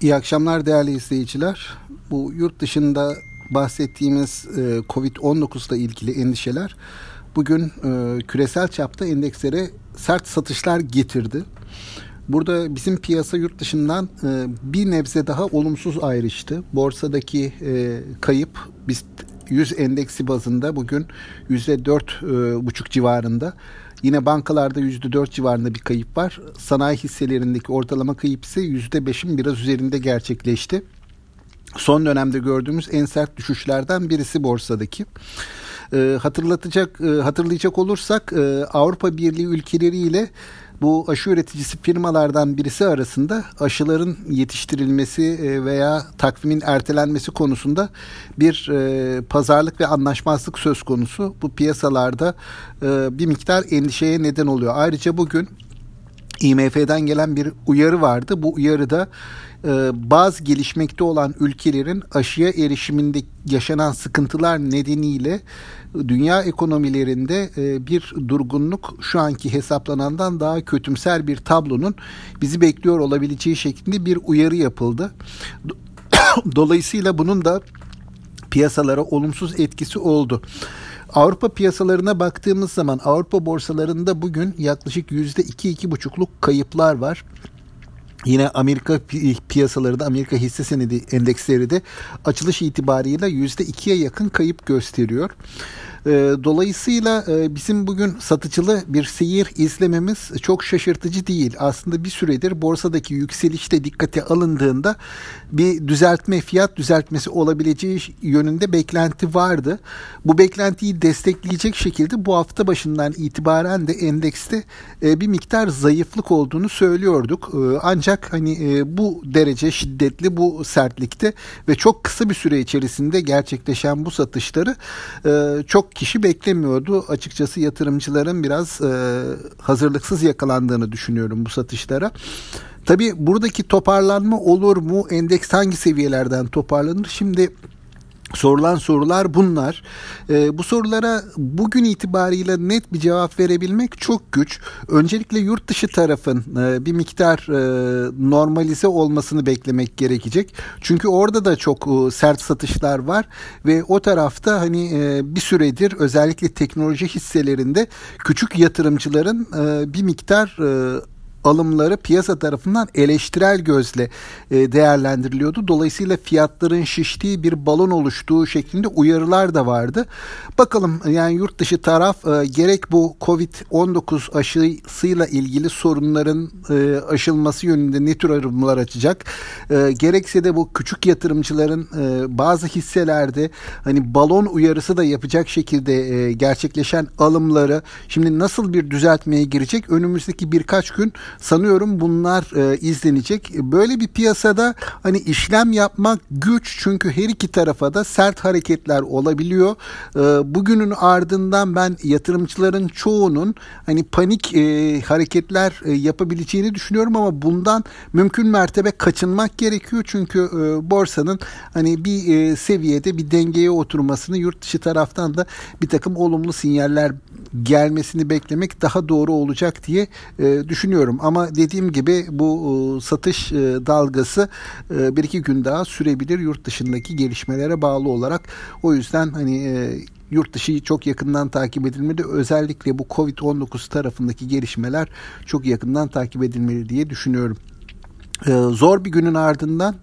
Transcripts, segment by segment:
İyi akşamlar değerli izleyiciler. Bu yurt dışında bahsettiğimiz e, Covid-19 ile ilgili endişeler bugün e, küresel çapta endekslere sert satışlar getirdi. Burada bizim piyasa yurt dışından e, bir nebze daha olumsuz ayrıştı. Borsadaki kayıp biz 100 endeksi bazında bugün %4,5 civarında. Yine bankalarda %4 civarında bir kayıp var. Sanayi hisselerindeki ortalama kayıp ise %5'in biraz üzerinde gerçekleşti. Son dönemde gördüğümüz en sert düşüşlerden birisi borsadaki. E, hatırlatacak e, hatırlayacak olursak e, Avrupa Birliği ülkeleriyle bu aşı üreticisi firmalardan birisi arasında aşıların yetiştirilmesi e, veya takvimin ertelenmesi konusunda bir e, pazarlık ve anlaşmazlık söz konusu. Bu piyasalarda e, bir miktar endişeye neden oluyor. Ayrıca bugün IMF'den gelen bir uyarı vardı. Bu uyarıda e, bazı gelişmekte olan ülkelerin aşıya erişiminde yaşanan sıkıntılar nedeniyle dünya ekonomilerinde e, bir durgunluk şu anki hesaplanandan daha kötümser bir tablonun bizi bekliyor olabileceği şeklinde bir uyarı yapıldı. Dolayısıyla bunun da piyasalara olumsuz etkisi oldu. Avrupa piyasalarına baktığımız zaman Avrupa borsalarında bugün yaklaşık yüzde iki iki buçukluk kayıplar var. Yine Amerika piyasaları da Amerika hisse senedi endeksleri de açılış itibarıyla yüzde ikiye yakın kayıp gösteriyor. Ee, dolayısıyla e, bizim bugün satıcılı bir seyir izlememiz çok şaşırtıcı değil. Aslında bir süredir borsadaki yükselişte dikkate alındığında bir düzeltme, fiyat düzeltmesi olabileceği yönünde beklenti vardı. Bu beklentiyi destekleyecek şekilde bu hafta başından itibaren de endekste e, bir miktar zayıflık olduğunu söylüyorduk. E, ancak hani bu derece şiddetli, bu sertlikte ve çok kısa bir süre içerisinde gerçekleşen bu satışları çok kişi beklemiyordu. Açıkçası yatırımcıların biraz e, hazırlıksız yakalandığını düşünüyorum bu satışlara. Tabii buradaki toparlanma olur mu? Endeks hangi seviyelerden toparlanır? Şimdi Sorulan sorular bunlar. Ee, bu sorulara bugün itibariyle net bir cevap verebilmek çok güç. Öncelikle yurt dışı tarafın e, bir miktar e, normalize olmasını beklemek gerekecek. Çünkü orada da çok e, sert satışlar var ve o tarafta hani e, bir süredir özellikle teknoloji hisselerinde küçük yatırımcıların e, bir miktar e, alımları piyasa tarafından eleştirel gözle e, değerlendiriliyordu. Dolayısıyla fiyatların şiştiği bir balon oluştuğu şeklinde uyarılar da vardı. Bakalım yani yurt dışı taraf e, gerek bu Covid-19 aşısıyla ilgili sorunların e, aşılması yönünde ne tür adımlar açacak? Gerekse de bu küçük yatırımcıların bazı hisselerde hani balon uyarısı da yapacak şekilde gerçekleşen alımları şimdi nasıl bir düzeltmeye girecek? Önümüzdeki birkaç gün Sanıyorum bunlar e, izlenecek. Böyle bir piyasada hani işlem yapmak güç çünkü her iki tarafa da sert hareketler olabiliyor. E, bugünün ardından ben yatırımcıların çoğunun hani panik e, hareketler e, yapabileceğini düşünüyorum ama bundan mümkün mertebe kaçınmak gerekiyor çünkü e, borsanın hani bir e, seviyede bir dengeye oturmasını yurt dışı taraftan da bir takım olumlu sinyaller gelmesini beklemek daha doğru olacak diye e, düşünüyorum. Ama dediğim gibi bu e, satış e, dalgası e, bir iki gün daha sürebilir yurt dışındaki gelişmelere bağlı olarak. O yüzden hani e, yurt dışı çok yakından takip edilmeli. Özellikle bu Covid-19 tarafındaki gelişmeler çok yakından takip edilmeli diye düşünüyorum. Ee, zor bir günün ardından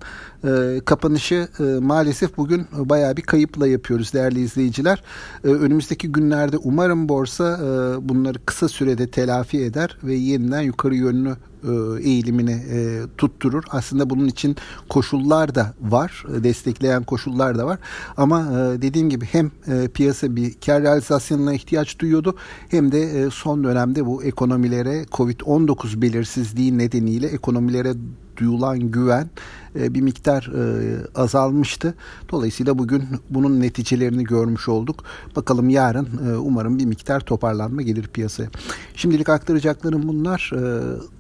e, kapanışı e, maalesef bugün bayağı bir kayıpla yapıyoruz değerli izleyiciler. E, önümüzdeki günlerde umarım borsa e, bunları kısa sürede telafi eder ve yeniden yukarı yönlü e, eğilimini e, tutturur. Aslında bunun için koşullar da var, destekleyen koşullar da var. Ama e, dediğim gibi hem e, piyasa bir kar realizasyonuna ihtiyaç duyuyordu hem de e, son dönemde bu ekonomilere Covid-19 belirsizliği nedeniyle ekonomilere duyulan güven e, bir miktar e, azalmıştı. Dolayısıyla bugün bunun neticelerini görmüş olduk. Bakalım yarın e, umarım bir miktar toparlanma gelir piyasaya. Şimdilik aktaracaklarım bunlar.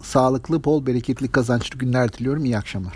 Sağlıklı, bol, bereketli, kazançlı günler diliyorum. İyi akşamlar.